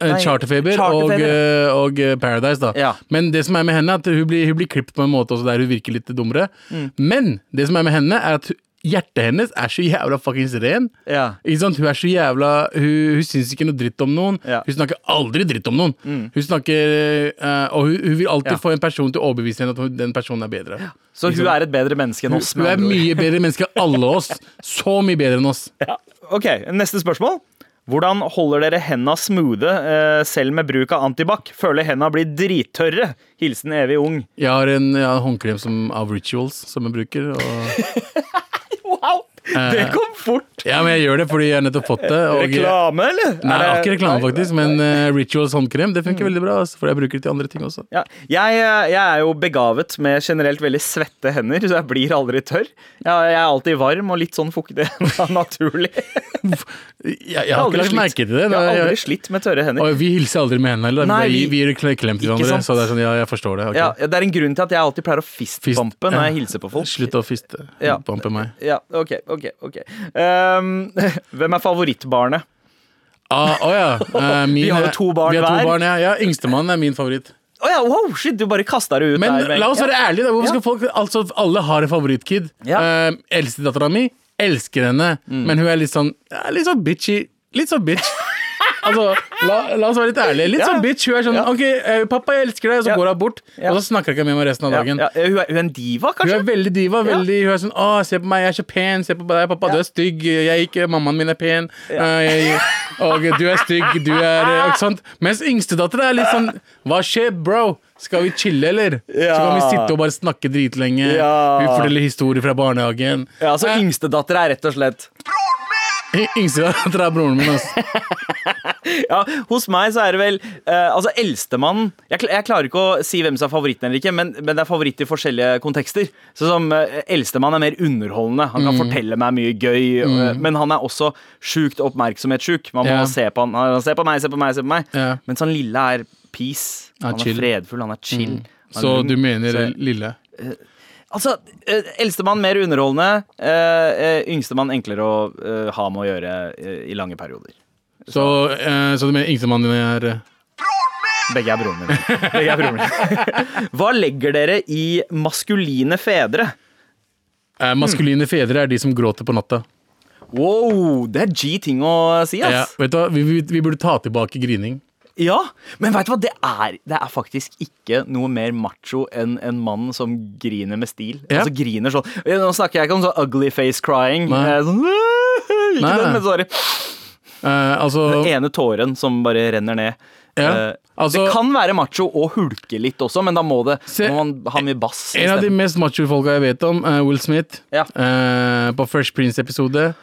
eh, nei, Charterfeber og, Charterfeber. Og, og eh, Paradise, da. Ja. Men det som er med henne, er at hun blir, hun blir klippet på en måte også der hun virker litt dummere. Mm. Men det som er med henne, er at hjertet hennes er så jævla fuckings ren. Ja. Ikke sant? Hun er så jævla Hun, hun syns ikke noe dritt om noen. Ja. Mm. Hun snakker aldri dritt om noen. Hun snakker uh, Og hun, hun vil alltid Ja. få en person til å overbevise henne at hun, den personen er bedre. Så hun er et bedre menneske enn oss. hun hun er mye bedre menneske enn alle oss. Så mye bedre enn oss. Ja. Ok, neste spørsmål. Hvordan holder dere henda smoothe eh, selv med bruk av antibac? Føler henda blir drittørre. Hilsen evig ung. Jeg har en, jeg har en håndkrem som, av Rituals som jeg bruker. Og! Det kom fort. ja, men jeg gjør det fordi jeg har nettopp fått det. Og, Reklame, eller? Nei, det- ikke reklame, faktisk, men eh, Rituals håndkrem det funker veldig bra. Altså, for jeg bruker det til andre ting også. Ja, jeg, jeg er jo begavet med generelt veldig svette hender, så jeg blir aldri tørr. Jeg, jeg er alltid varm og litt sånn fuktig naturlig. Jeg, jeg har ikke lagt merke til det. Jeg har aldri slitt med tørre hender. og vi hilser aldri med hendene heller. Nei, vi, vi- gir klem til hverandre. Så det er sånn, ja, jeg forstår det. Okay. Ja, det er en grunn til at jeg alltid pleier å fistbumpe når jeg hilser på folk. Slutt å fistbampe. Meg. Ja, ok, ok, ok. Um, hvem er favorittbarnet? Ah, oh ja. uh, mine, Vi har jo to barn hver. To barn, ja. ja Yngstemann er min favoritt. Oh ja, wow, shit, du bare kasta det ut Men der. la oss være ærlige. Hvorfor skal folk Altså, alle har en favorittkid. Ja. Uh, Eldstedattera mi elsker henne, Mm. men hun er litt sånn Litt sånn bitchy. Litt sånn bitch. Altså, la, la oss være litt ærlige. Litt Ja. sånn bitch. Hun er sånn Ja. OK, eh, pappa, jeg elsker deg, og så Ja. går hun bort. Ja. Og så snakker jeg ikke med meg resten av dagen. ja, hun, er, hun en diva, kanskje? Hun er veldig diva. Veldig, hun er sånn 'Å, se på meg, jeg er så pen. Se på deg, pappa. Du er stygg. Jeg ikke. Mammaen min er pen. Eh, jeg, og du er stygg. Du er eh, Ikke sant? Mens yngstedattera er litt sånn Hva skjer, bro? Skal vi chille, eller? Så kan vi sitte og bare snakke dritlenge. Ja. Vi forteller historier fra barnehagen. Ja, Så yngstedattera Yngstedatter er rett og slett Y- Yngste det er broren min, altså. Ja, hos meg så er det vel uh, Altså, eldstemann jeg, jeg klarer ikke å si hvem som er favoritten eller ikke, men, men det er favoritt i forskjellige kontekster. Så som uh, Eldstemann er mer underholdende. Han kan fortelle meg mye gøy, eh, men han er også sjukt oppmerksomhetssjuk. Man må yeah. se på han. Han- Se på meg, se på meg, se på meg. Yeah. Mens han lille er peace. Ja, Han er fredfull, han er chill. Han er Så du mener Så- lille? Altså, eh, eldstemann mer underholdende. eh, eh, yngstemann enklere å ha med å gjøre i lange perioder. Så, så du mener yngstemann din er Begge er broren min. Begge er broren min. Hva legger dere i maskuline fedre? eh, Maskuline fedre er de som gråter på natta. Wow, det er G-ting å si, Ja, ass. vet du hva, vi, vi, vi burde ta tilbake grining. Ja, men vet du hva, det er, det er faktisk ikke noe mer macho enn en mann som griner med stil. Ja. Altså griner sånn Nå snakker jeg ikke om sånn ugly face crying. Nei. Sånn, ikke Nei, den, men sorry. Eh, altså, Den ene tåren som bare renner ned. Ja, Eh, altså- det kan være macho å hulke litt også, men da må, det, Se- må man ha mye bass. en av de mest macho-folka jeg vet om, er Will Smith. Ja. eh, på Fresh Prince-episode.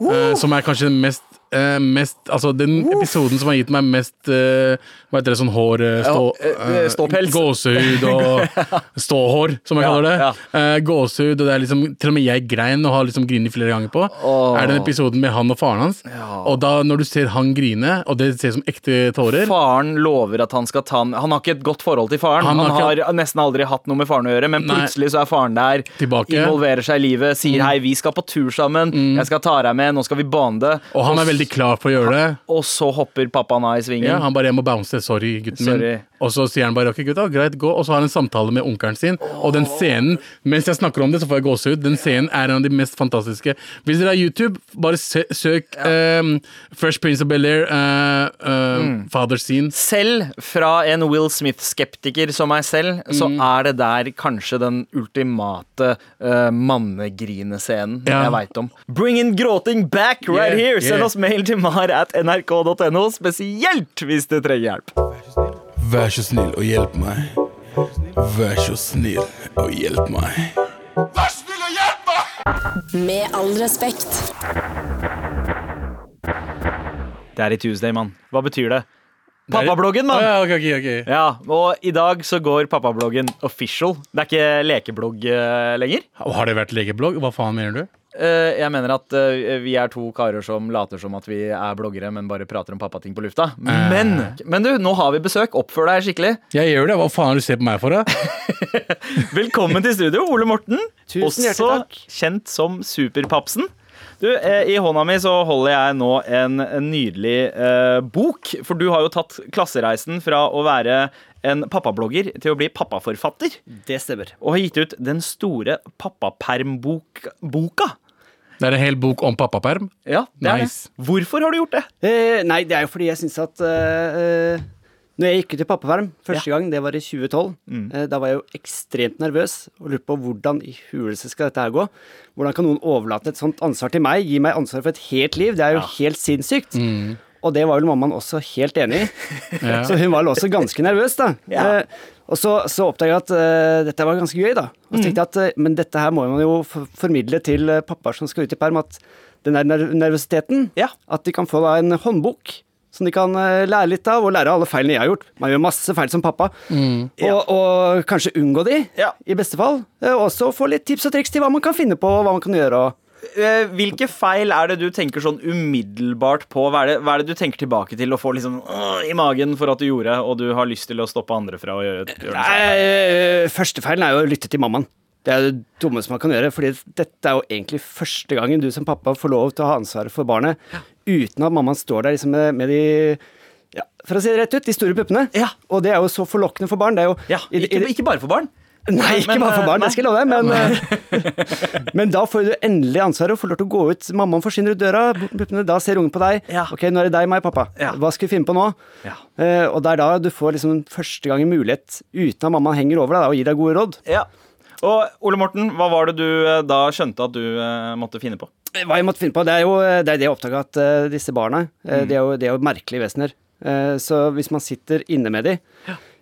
Uh. som er kanskje den mest, eh, mest Altså den episoden som har gitt meg mest uh, Hva heter det, sånn hår eh, stå, Ja, eh, ståpels. Gåsehud og ståhår, som jeg Ja, kaller det. ja. Eh, gåsehud, og det er liksom Til og med jeg grein og har liksom grinet flere ganger på. Oh. Er den episoden med han og faren hans. Og da når du ser han grine, og det ser ut som ekte tårer Faren lover at han skal ta Han har ikke et godt forhold til faren. Han Han, har har nesten aldri hatt noe med faren å gjøre, men Nei. plutselig så er faren der. Tilbake. Involverer seg i livet, sier hei, vi skal på tur sammen, jeg skal ta deg med, nå skal vi bonde. Og han er veldig klar for å gjøre det. Og så hopper pappaen av i svingen. Ja, han bare 'jeg må bounce', sorry, gutten Sorry. min. Og så sier han bare 'ok, gutta, greit, gå', og så har han en samtale med onkelen sin. Og den scenen, mens jeg snakker om det, så får jeg gåsehud. Den scenen er en av de mest fantastiske. Hvis dere har YouTube, bare sø søk ehm, Fresh Prince of Bel-Air, uh, Mm. Father Scene. Selv fra en Will Smith-skeptiker som meg selv, så Mm. er det der kanskje den ultimate uh, mannegrinescenen Ja. jeg veit om. Bring in gråting back right Yeah, here! Send yeah. oss mail til mar at nrk.no, spesielt hvis du trenger hjelp. Vær så snill og hjelp meg. Vær så snill og hjelp meg. Vær så snill og hjelp meg! Med all respekt. Det er i Tuesday, mann. Hva betyr det? Pappabloggen, mann! ja, ok, ok, ok. Ja, og i dag så går pappabloggen official. Det er ikke lekeblogg eh, lenger. Har det vært lekeblogg? Hva faen mener du? Eh, jeg mener at eh, vi er to karer som later som at vi er bloggere, men bare prater om pappating på lufta. Men, men du, nå har vi besøk. Oppfør deg skikkelig. Jeg gjør det. Hva faen er det du ser på meg for, da? Velkommen til studio, Ole Morten. Tusen hjertelig også takk. kjent som Superpapsen. Du, eh, I hånda mi så holder jeg nå en, en nydelig eh, bok. For du har jo tatt klassereisen fra å være en pappablogger til å bli pappaforfatter. Det stemmer. Og har gitt ut den store pappapermboka. Det er en hel bok om pappaperm. Ja, det er Nice. det. Hvorfor har du gjort det? Eh, nei, det er jo fordi jeg syns at eh, eh, Når jeg gikk ut i pappaperm første gang, det var i 2012, eh, da var jeg jo ekstremt nervøs og lurte på hvordan i huleste skal dette her gå. Hvordan kan noen overlate et sånt ansvar til meg? Gi meg ansvar for et helt liv? Det er jo helt sinnssykt. Og det var vel mammaen også helt enig i. Ja. Så hun var vel også ganske nervøs, da. Ja. Eh, og så, så oppdaga jeg at eh, dette var ganske gøy, da. Og så tenkte jeg at eh, men dette her må man jo formidle til uh, pappaer som skal ut i perm, at den der nerv nervøsiteten Ja. At de kan få da en håndbok som de kan eh, lære litt av, og lære alle feilene jeg har gjort. Man gjør masse feil som pappa. Og, og kanskje unngå de, Ja. i beste fall. Eh, Og også få litt tips og triks til hva man kan finne på, og hva man kan gjøre. og Eh, Hvilke feil er det du tenker sånn umiddelbart på? Hva er det, hva er det du tenker tilbake til å få liksom åh, i magen for at du gjorde, og du har lyst til å stoppe andre fra å gjøre, gjøre det samme? Nei, første feilen er jo å lytte til mammaen. Det er det dummeste man kan gjøre, fordi dette er jo egentlig første gangen du som pappa får lov til å ha ansvaret for barnet, uten at mammaen står der liksom med, med de ja, For å si det rett ut, de store puppene. Ja. Og det er jo så forlokkende for barn. Det jo Ja, ikke, ikke bare for barn. Nei, ikke Men, bare for eh, barn, nei. det skal jeg love deg, men, eh, men da får du endelig ansvaret og får lov til å gå ut. Mammaen forsvinner ut døra, puppene, da ser ungen på deg. Ja. Ok, nå er det deg, meg, pappa. Ja. Hva skal vi finne på nå? Ja. Uh, og det er da du får liksom første gang en mulighet, uten at mammaen henger over deg da, og gir deg gode råd. Ja. Og Ole Morten, hva var det du eh, da skjønte at du uh, måtte finne på? Hva jeg måtte finne på, det er jo det, er det jeg oppdaga at uh, disse barna, eh, Mm. de, er jo, de er jo merkelige vesener. Eh, så hvis man sitter inne med de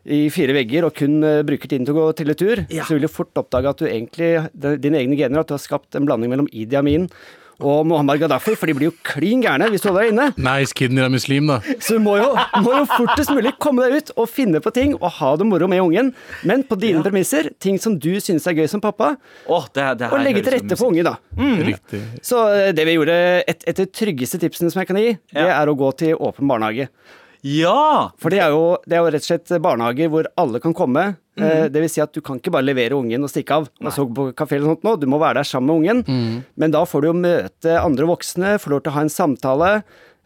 i fire vegger og kun eh, bruker tiden til å gå til en tur, Ja. så vil du fort oppdage at du egentlig, dine egne gener, at du har skapt en blanding mellom Idi Amin og Muhammad Gaddafi, for de blir jo klin gærne hvis du holder deg inne. Nice kiden din er muslim, da. Så du må jo, må jo fortest mulig komme deg ut og finne på ting og ha det moro med ungen. Men på dine premisser, ting som du synes er gøy som pappa, Åh, det, det og legge til rette for ungen, da. Mm. Riktig. Så eh, det vi gjorde, et, et av de tryggeste tipsene som jeg kan gi, det Ja. er å gå til åpen barnehage. Ja! For det er, jo, det er jo rett og slett barnehager hvor alle kan komme. Mm. Det vil si at du kan ikke bare levere ungen og stikke av og så på kafé eller sånt nå. Du må være der sammen med ungen. Mm. Men da får du jo møte andre voksne, får lov til å ha en samtale.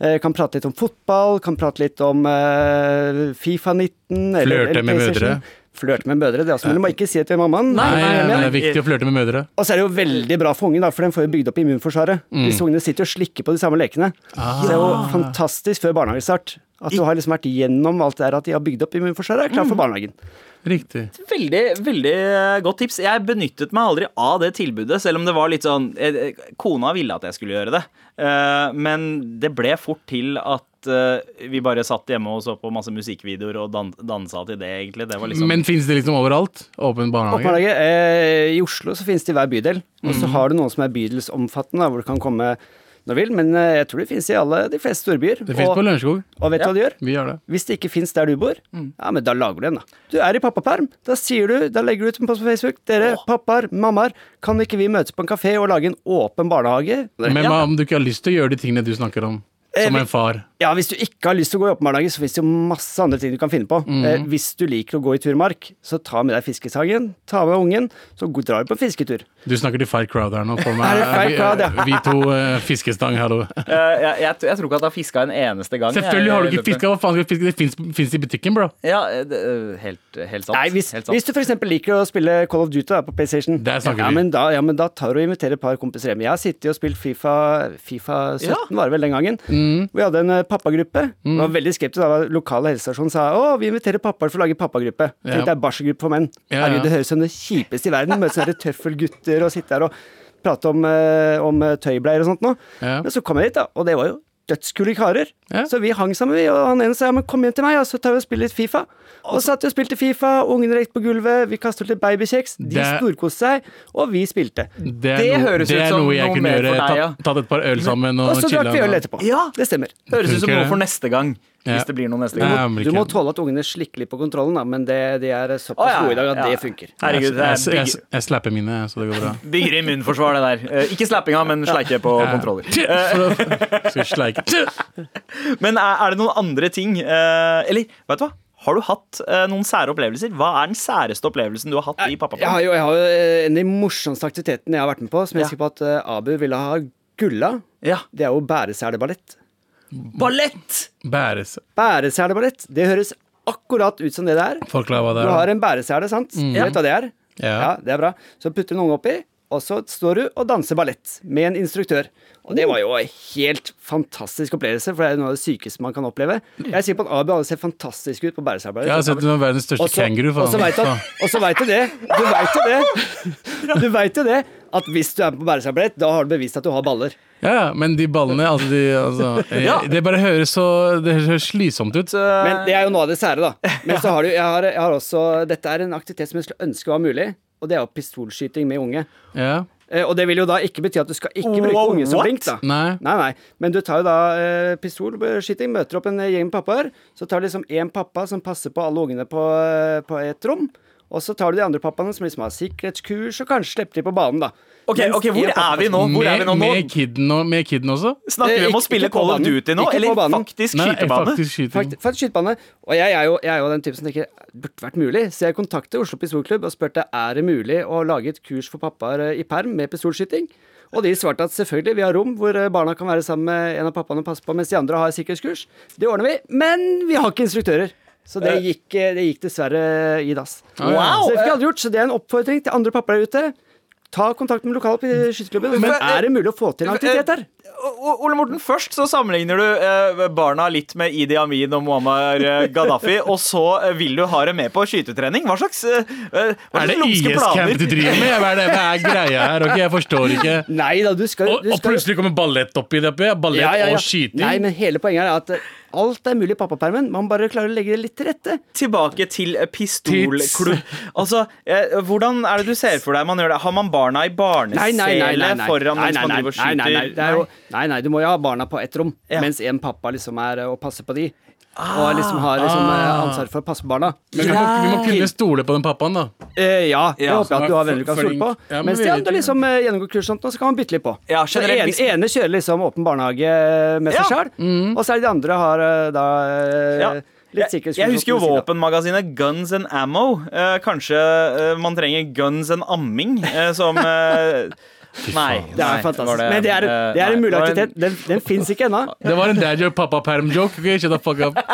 eh, Kan prate litt om fotball, kan prate litt om eh, Fifa 19. Flørte med mødre. Flørte med mødre, det er også, men du må ikke si det til mammaen. Nei, Nei, nei, men- det er viktig å flørte med mødre. og så er det jo veldig bra for ungen, for den får jo bygd opp immunforsvaret. Mm. Disse ungene sitter og slikker på de samme lekene. Ah. Så det er jo fantastisk før barnehagestart. At du har liksom vært gjennom alt det der at de har bygd opp immunforsvaret, er Mm. klar for barnehagen. Riktig. Veldig, veldig eh, godt tips. Jeg benyttet meg aldri av det tilbudet, selv om det var litt sånn eh, Kona ville at jeg skulle gjøre det, Eh, men det ble fort til at eh, vi bare satt hjemme og så på masse musikkvideoer og dan dansa til det, egentlig. Det var liksom Men fins det liksom overalt? Åpen barnehage? Åpen barnehage? Eh, I Oslo så finnes det i hver bydel. Og Mm. så har du noen som er bydelsomfattende, hvor du kan komme når du vil. Men eh, jeg tror det finnes i alle de fleste storbyer. Det fins og, på Lørenskog. og vet du Ja. hva du gjør? Vi gjør det. Hvis det ikke fins der du bor, Mm. ja, men da lager du en, da. Du er i pappaperm. Da sier du, da legger du ut en post på Facebook. Dere pappaer, mammaer, kan ikke vi møtes på en kafé og lage en åpen barnehage? Men hva om du ikke har lyst til å gjøre de tingene du snakker om? Som Eh, en far. Ja, hvis du ikke har lyst til å gå i åpen barnehage, så finnes det jo masse andre ting du kan finne på. Mm. Eh, hvis du liker å gå i turmark, så ta med deg fiskesagen, ta med ungen, så drar du på fisketur. Du snakker til Fight crowd her nå. For meg. Crowd, ja? Vi, vi to uh, fiskestang, hallo. Uh, jeg, jeg, jeg tror ikke at jeg har fiska en eneste gang. Selvfølgelig har du ikke fiska. Hva faen skal du fiske? Det fins i butikken, bro. Ja, det, helt, helt sant. Nei, hvis, helt sant. hvis du f.eks. liker å spille Call of Duty da, på PlayStation, Der snakker ja, vi. Men da, ja, men da tar du og inviterer et par kompiser hjem. Jeg har sittet og spilt Fifa, Fifa 17, Ja. var det vel den gangen. Mm. Vi hadde en eh, pappagruppe. Mm. var veldig skeptisk da lokale helsestasjonen sa å, vi inviterer pappaer for å lage pappagruppe. Ja. Tenkte jeg barselgruppe for menn. Ja, ja. Herregud, det høres som det kjipeste i verden. Møte sånne tøffelgutter og sitte der og prate om, eh, om eh, tøybleier og sånt noe. Ja. Men så kom jeg dit, da, og det var jo dødskule karer. Ja. Så vi hang sammen, vi, og han ene sa ja, men kom hjem til meg, og så tar vi og spiller litt Fifa. Og så satt vi og spilte Fifa, ungene lekte på gulvet, vi kastet ut litt babykjeks, de Det- storkoste seg, og vi spilte. Det er, Det noe, høres det ut som noe jeg noe kunne mer for gjøre. deg, ja. Tatt, tatt et par øl sammen og Og så drakk vi øl etterpå. Ja. Det stemmer. Høres ut som noe for neste gang. Hvis det blir noe neste Du gang. må, du må tåle at ungene slikker litt på kontrollen, da, men det, de er såpass ja, gode i dag at ja. det funker. Herregud, det Jeg, er jeg, bygger, jeg slapper mine, så det går bra. bygger immunforsvar, det der. Eh, ikke slappinga, men sleike på kontroller. Men er, er det noen andre ting eh, Eller, vet du hva? Har du hatt eh, noen sære opplevelser? Hva er den særeste opplevelsen du har hatt i Jeg pappaperm? har jo, jeg har jo eh, en av de morsomste aktivitetene jeg har vært med på, som jeg Ja. er sikker på at uh, Abu ville ha gulla. Ja. Det er jo bæreseleballett. Ballett! Bæres. Bæreseleballett, det høres akkurat ut som det det er. Forklar hva det Du er. har en bæresele, sant? Du vet hva det er? Ja. Ja, det er bra. Så putter du noen oppi, og så står du og danser ballett med en instruktør. Og det var jo en helt fantastisk opplevelse, for det er noe av det sykeste man kan oppleve. Jeg er sikker på at Abu hadde ser fantastisk ut på bæresarbeidet. Jeg har sett er verdens største så- kenguru. Og så veit du, og så vet du det. Du veit jo det. Du vet jo det at hvis du er på bæresarbeidet, da har du bevist at du har baller. Ja, men de ballene altså, de, altså, Ja. Det bare høres så Det høres slitsomt ut. Men det er jo noe av det sære, da. Men så har du jeg har, jeg har også Dette er en aktivitet som jeg skulle ønske var mulig, og det er jo pistolskyting med unge. Ja. Eh, Og det vil jo da ikke bety at du skal ikke bruke Wow, unge som what? blink, da. Nei. Nei, nei. Men du tar jo da eh, pistolskyting, møter opp en eh, gjeng med pappaer. Så tar du liksom én pappa som passer på alle ungene på, eh, på et rom. Og så tar du de andre pappaene som liksom har sikkerhetskurs, og kanskje slipper de på banen, da. Ok, Mens ok, Hvor er vi nå? Hvor er vi Med, nå? nå? med, kiden og, med kiden også? Snakker vi om Eh, å spille Call of. Duty nå, eller faktisk Nei, skytebane? faktisk. Fakt, faktisk skytebane. Og jeg er, jo, jeg er jo den typen som tenker burde vært mulig. Så jeg kontaktet Oslo Pistolklubb og spurte er det mulig å lage et kurs for pappaer eh, i perm med pistolskyting. Og de svarte at selvfølgelig, vi har rom hvor eh, barna kan være sammen med en av pappaene og passe på, mens de andre har sikkerhetskurs. Det ordner vi. Men vi har ikke instruktører. Så det gikk, eh, det gikk dessverre i dass. Wow! Så det fikk jeg aldri gjort. Så det er en oppfordring til andre pappaer der ute. Ta kontakt med lokale skytterklubben. Men er det mulig å få til en aktivitet der? Ole Morten, først så sammenligner du eh, barna litt med Idi Amin og Muammar eh, Gaddafi, og så eh, vil du ha dem med på skytetrening? Hva slags, eh, eh, hva Er det IS-camp du driver med? Hva er, det, hva er greia her? Okay, Jeg forstår ikke. Nei da, du skal, du og og, plutselig kommer ballett oppi det. Ballett Ja, ja, ja. og skyting. Nei, men hele poenget er at, alt er mulig i pappapermen. Man bare klarer å legge det litt til rette. Tilbake til eh, pistolklubb. Altså, eh, hvordan er det du ser for deg man gjør det? Har man barna i Nei, nei, nei. nei, barnesele nei. foran mens man driver og nei, nei, nei. skyter? Det er jo, nei, nei, du må jo ha barna på ett rom, Ja. mens en pappa liksom er eh, og passer på de. Og liksom har liksom eh, Ah. ansvar for å passe på barna. Men vi må, vi må kunne stole på den pappaen, da. Eh, ja, det Ja, håper at du har venner du kan stole på. Ja, men Mens de andre flink. liksom eh, gjennomgår kurs og sånt, og så kan man bytte litt på. Ja, Så generelt, ene, hvis- ene kjører liksom åpen barnehage eh, med seg Ja. sjøl, og så er det de andre har eh, da eh, Ja. litt Jeg, sikkerhetskurs. jeg husker jo siden våpenmagasinet Guns and Ammo. Eh, kanskje eh, man trenger guns and amming eh, som eh, Nei. Det er fantastisk. Men det er, eh, det er en mulig det aktivitet. Den, den fins ikke ennå. Det var en dad joke, pappa-perm-joke. Okay, shut the fuck up.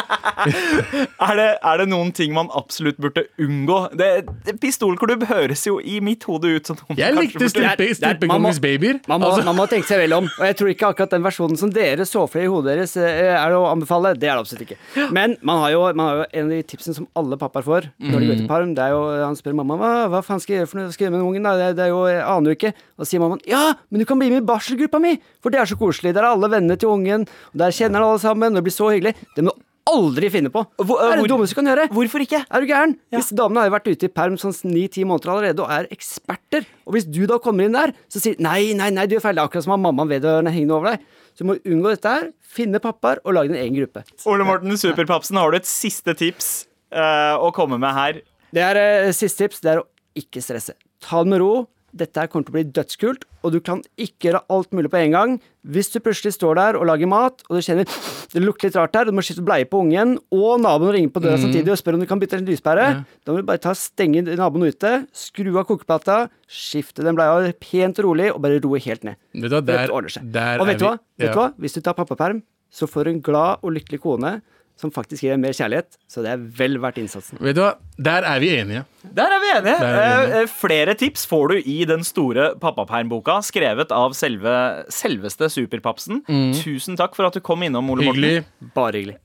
Er det, er det noen ting man absolutt burde unngå? Det, det, pistolklubb høres jo i mitt hode ut som noe Jeg likte Det det strippekongens babyer. Man må, Altså, man må tenke seg vel om. Og jeg tror ikke akkurat den versjonen som dere så for i hodet deres, Er er å anbefale. Det er det absolutt ikke. Men man har jo, man har jo en av de tipsene som alle pappaer får når de går til parm. Det er jo, Han spør mamma hva, hva faen skal jeg gjøre for noe, skal jeg gjøre med den ungen. da? Det, det er jo, Jeg aner jo ikke. Og sier sier mammaen ja, men du kan bli med i barselgruppa mi, for det er så koselig. Der er alle vennene til ungen, og der kjenner han alle sammen, og det blir så hyggelig. Det må du aldri finne på. Hvor- det er det dummeste du kan gjøre. Hvorfor ikke? Er du gæren? Hvis damene har jo vært ute i perm sånn ni-ti måneder allerede og er eksperter, og hvis du da kommer inn der, så sier nei, nei, nei, du gjør feil. Det er akkurat som om mammaen vedørende hengende over deg. Så du må unngå dette her. Finne pappaer og lage din egen gruppe. Ole Morten Superpapsen, har du et siste tips uh, å komme med her? Det er uh, Siste tips det er å ikke stresse. Ta det med ro. Dette her kommer til å bli dødskult, og du kan ikke gjøre alt mulig på en gang. Hvis du plutselig står der og lager mat, og du kjenner det lukter litt rart her, du må skifte bleie på ungen, og naboen ringer på døra samtidig og spør om du kan bytte en lyspære, da må du bare ta stenge naboen ute, skru av kokeplata, skifte den bleia pent og rolig, og bare roe helt ned. vet du hva, der, der og vet du hva? Vet du hva? Hvis du tar pappaperm, så får du en glad og lykkelig kone som faktisk gir deg mer kjærlighet, så det er vel verdt innsatsen. Vet du hva, der er vi enige. Der er vi enige. Er vi enige. Eh, flere tips får du i den store pappapermboka, skrevet av selve, selveste Superpapsen. Tusen takk for at du kom innom, Ole Morten. Hyggelig. Bare hyggelig.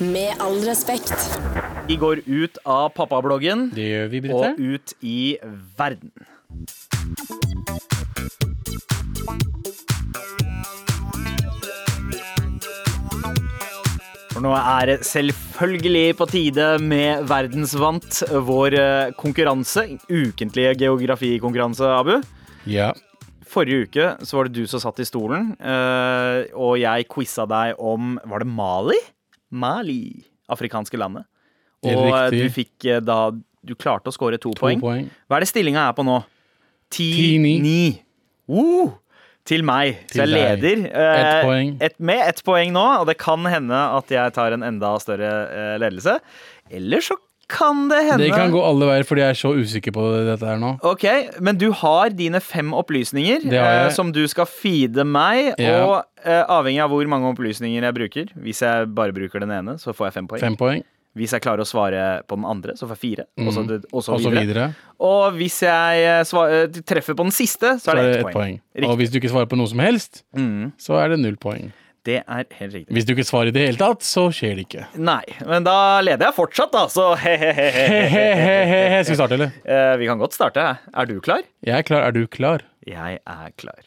Med all respekt. Vi går ut av pappabloggen og ut i verden. For nå er det selvfølgelig på tide med Verdensvant, vår eh, konkurranse. Ukentlige geografikonkurranse, Abu. Ja. Forrige uke så var det du som satt i stolen, eh, og jeg quiza deg om Var det Mali? Mali. Afrikanske landet. Og eh, du fikk da Du klarte å score to, To poeng. poeng. Hva er det stillinga er på nå? 10-9. 10-9. Uh, til meg. Så Til jeg leder deg. eh, poeng. et, med ett poeng nå, og det kan hende at jeg tar en enda større eh, ledelse. Eller så kan det hende Det kan gå alle veier, fordi jeg er så usikker på dette her nå. Ok, Men du har dine fem opplysninger eh, som du skal feede meg. Ja. Og eh, avhengig av hvor mange opplysninger jeg bruker Hvis jeg bare bruker den ene, så får jeg fem poeng. Fem poeng, Hvis jeg klarer å svare på den andre, så får jeg fire. Og så, og så og så videre. videre. Og hvis jeg eh, eh, treffer på den siste, så Så er det ett poeng. poeng. Og hvis du ikke svarer på noe som helst, Mm, så er det null poeng. det er helt riktig. Hvis du ikke svarer i det hele tatt, så skjer det ikke. Nei, men da leder jeg fortsatt, da, så. He-he-he. Skal vi starte, eller? Eh, Vi kan godt starte. Er du klar? Jeg er klar. Er du klar? Jeg er klar.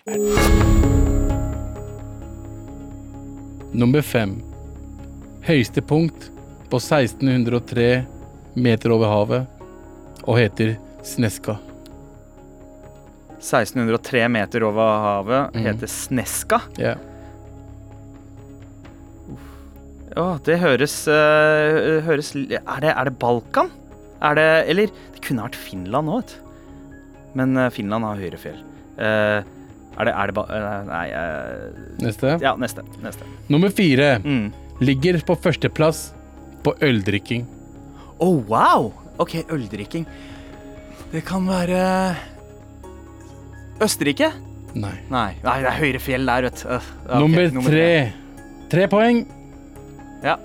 Nummer fem. Høyeste punkt på 1603 meter over havet og heter Sneska. 1603 meter over havet Mm. heter Sneska. Ja. Å, det høres, uh, høres er, det, er det Balkan? Er det Eller det kunne vært Finland òg, vet du. Men uh, Finland har høyere fjell. Uh, er det, er det ba, Nei Neste. Ja, neste. neste. Nummer fire. Mm. Ligger på førsteplass på øldrikking. Å, wow! OK, øldrikking. Det kan være Østerrike? Nei. Nei, nei det er høyere fjell der, vet du. Øh, ok, nummer tre. Tre poeng. Ja.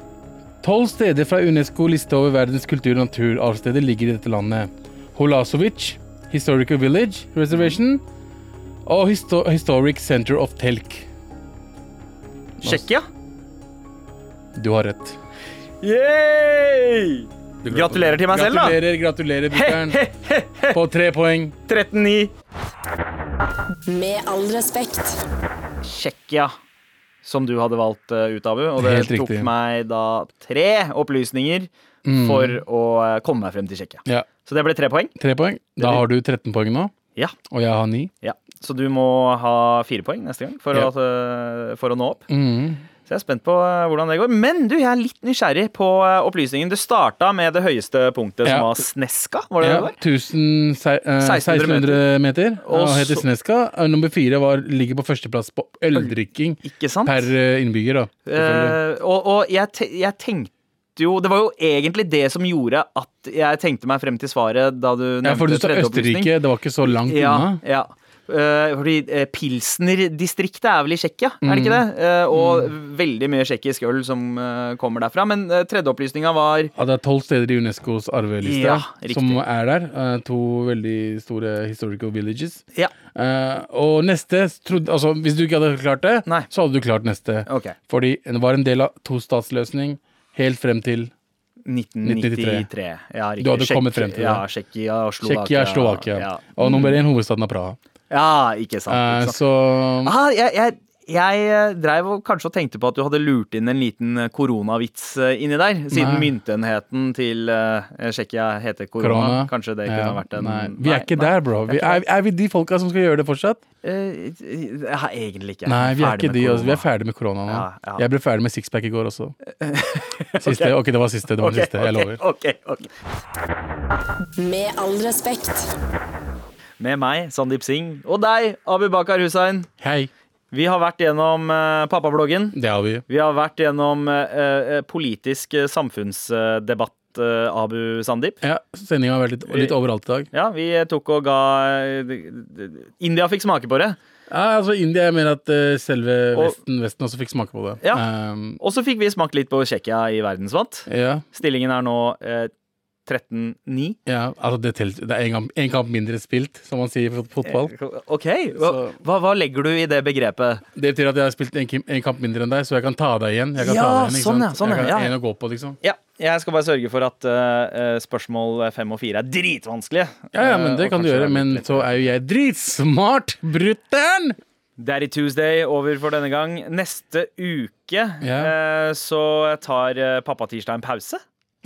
Tolv steder fra UNESCO-lista over verdens kultur- og naturarvsteder ligger i dette landet. Holasovic, Historical Village Reservation og Histo Historic Center of Telk. Tsjekkia? Du har rett. Yay! Gratulerer til meg selv, da. Gratulerer, gratulerer, brukeren. På tre poeng. 13-9. Med all respekt. Tsjekkia. som du hadde valgt eh, ut, Abu. Og det Helt tok riktig. meg da tre opplysninger for å eh, komme meg frem til Tsjekkia. Ja. Så det ble tre poeng. Tre poeng. Da har du 13 poeng nå, Ja. og jeg har 9. ja. Så du må ha fire poeng neste gang for, Ja. at, eh, for å nå opp. Mm. Så jeg er spent på eh, hvordan det går. Men du, jeg er litt nysgjerrig på eh, opplysningen. Du starta med det høyeste punktet, Ja. som var Sneska. Var det Ja, det var? 1000, se- eh, 1600 1600 meter, og Og heter Sneska. Eh, Nummer fire var, ligger på førsteplass på øldrikking per eh, innbygger. da. Eh, og og jeg, te jeg tenkte jo Det var jo egentlig det som gjorde at jeg tenkte meg frem til svaret da du nevnte Ja, for du sa. Østerrike, det var ikke så langt Ja, unna. ja. Eh, fordi uh, Pilsner-distriktet er vel i Tsjekkia, er det ikke Mm. det? Eh, og veldig mye tsjekkisk øl som eh, kommer derfra. Men uh, tredje opplysninga var Ja, det er tolv steder i Unescos arveliste Ja, som er der. Eh, to veldig store historical villages. Ja, Eh, og neste trodde, altså, Hvis du ikke hadde klart det, Nei. så hadde du klart neste. OK. Fordi det var en del av tostatsløsning helt frem til 1993. Ja. Du hadde kommet frem til det. Ja, Tsjekkia Slovakia. Slovakia. Ja, Og nummer én hovedstaden av Praha. Ja ikke sant. Eh, Ikke sant. så Ah, jeg, jeg, jeg eh, dreiv og kanskje og tenkte på at du hadde lurt inn en liten eh, koronavits inni der. Siden Nei. myntenheten til eh, Tsjekkia heter korona. korona Kanskje det kunne ha vært en nei. Vi er ikke nei, der, bro. Vi er, er vi de folka som skal gjøre det fortsatt? Uh, egentlig ikke. Nei, vi er ikke de. Også. Vi er ferdig med korona nå. Ja, ja. Jeg ble ferdig med sixpack i går også. Siste, ok, det var siste. Det var okay, siste, jeg okay, lover. Okay, okay. Med all respekt. Med meg, Sandeep Singh, og deg, Abu Bakar Hussein. Hei. Vi har vært gjennom uh, pappabloggen. Det har vi. Vi har vært gjennom eh, politisk samfunnsdebatt, Abu Sandeep. Ja, Sendinga har vært litt, litt overalt i dag. Ja, vi tok og ga India fikk smake på det. Ja, altså India, jeg mener at selve Og- Vesten, Vesten også fikk smake på det. Ja. Um, Og så fikk vi smakt litt på Tsjekkia i verdensvant. ja, Stillingen er nå eh, 13-9. ja, altså det, det er en, kamp- kamp mindre spilt, som man sier i fotball. OK. Hva, hva, hva legger du i det begrepet? Det betyr at jeg har spilt en, kamp mindre enn deg, så jeg kan ta deg igjen. Jeg kan Ja, ta deg igjen, sånn, ja, sånn, jeg kan ja, en å gå på, liksom. Ja, jeg skal bare sørge for at eh, eh, spørsmål fem og fire er dritvanskelige. Ja, ja, men det Eh, kan du gjøre, men så er jo jeg dritsmart, brutter'n! Daddy Tuesday over for denne gang. Neste uke yeah. eh, så tar eh, pappa tirsdag en pause.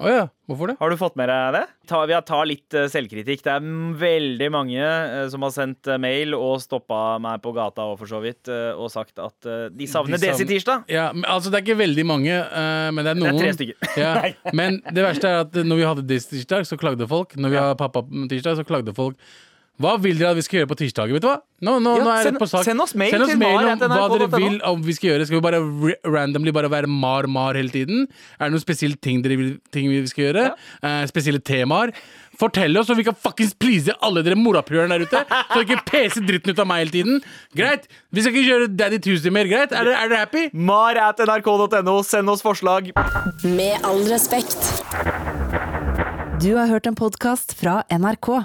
Å ja, hvorfor det? Har du fått med deg det? Ta, vi har ta litt eh, selvkritikk. Det er veldig mange eh, som har sendt eh, mail og stoppa meg på gata og for så vidt og sagt at de savner De savn- tirsdag. Ja, men, altså Det er ikke veldig mange, men det er noen. Det er tre stykker. Ja, men det verste er at når vi hadde Desi tirsdag, så klagde folk. Når vi har pappa tirsdag, så klagde folk. Hva vil dere at vi skal gjøre på tirsdager? Vet du hva? Nå, nå, Ja, nå er send- det på sak. send oss mail send oss mail om hva dere vil om vi skal gjøre. Skal vi bare ra- randomly bare være mar-mar hele tiden? Er det noen spesielle ting, dere vil, ting vi skal gjøre? Eh, spesielle temaer? Fortell oss, så vi kan fuckings please alle dere morapulerne der ute. Så ikke pese dritten ut av meg hele tiden. Greit? Vi skal ikke kjøre Daddy Tuesday mer, greit? Er dere, er dere happy? Mar at nrk.no. Send oss forslag. Med all respekt. Du har hørt en podkast fra NRK.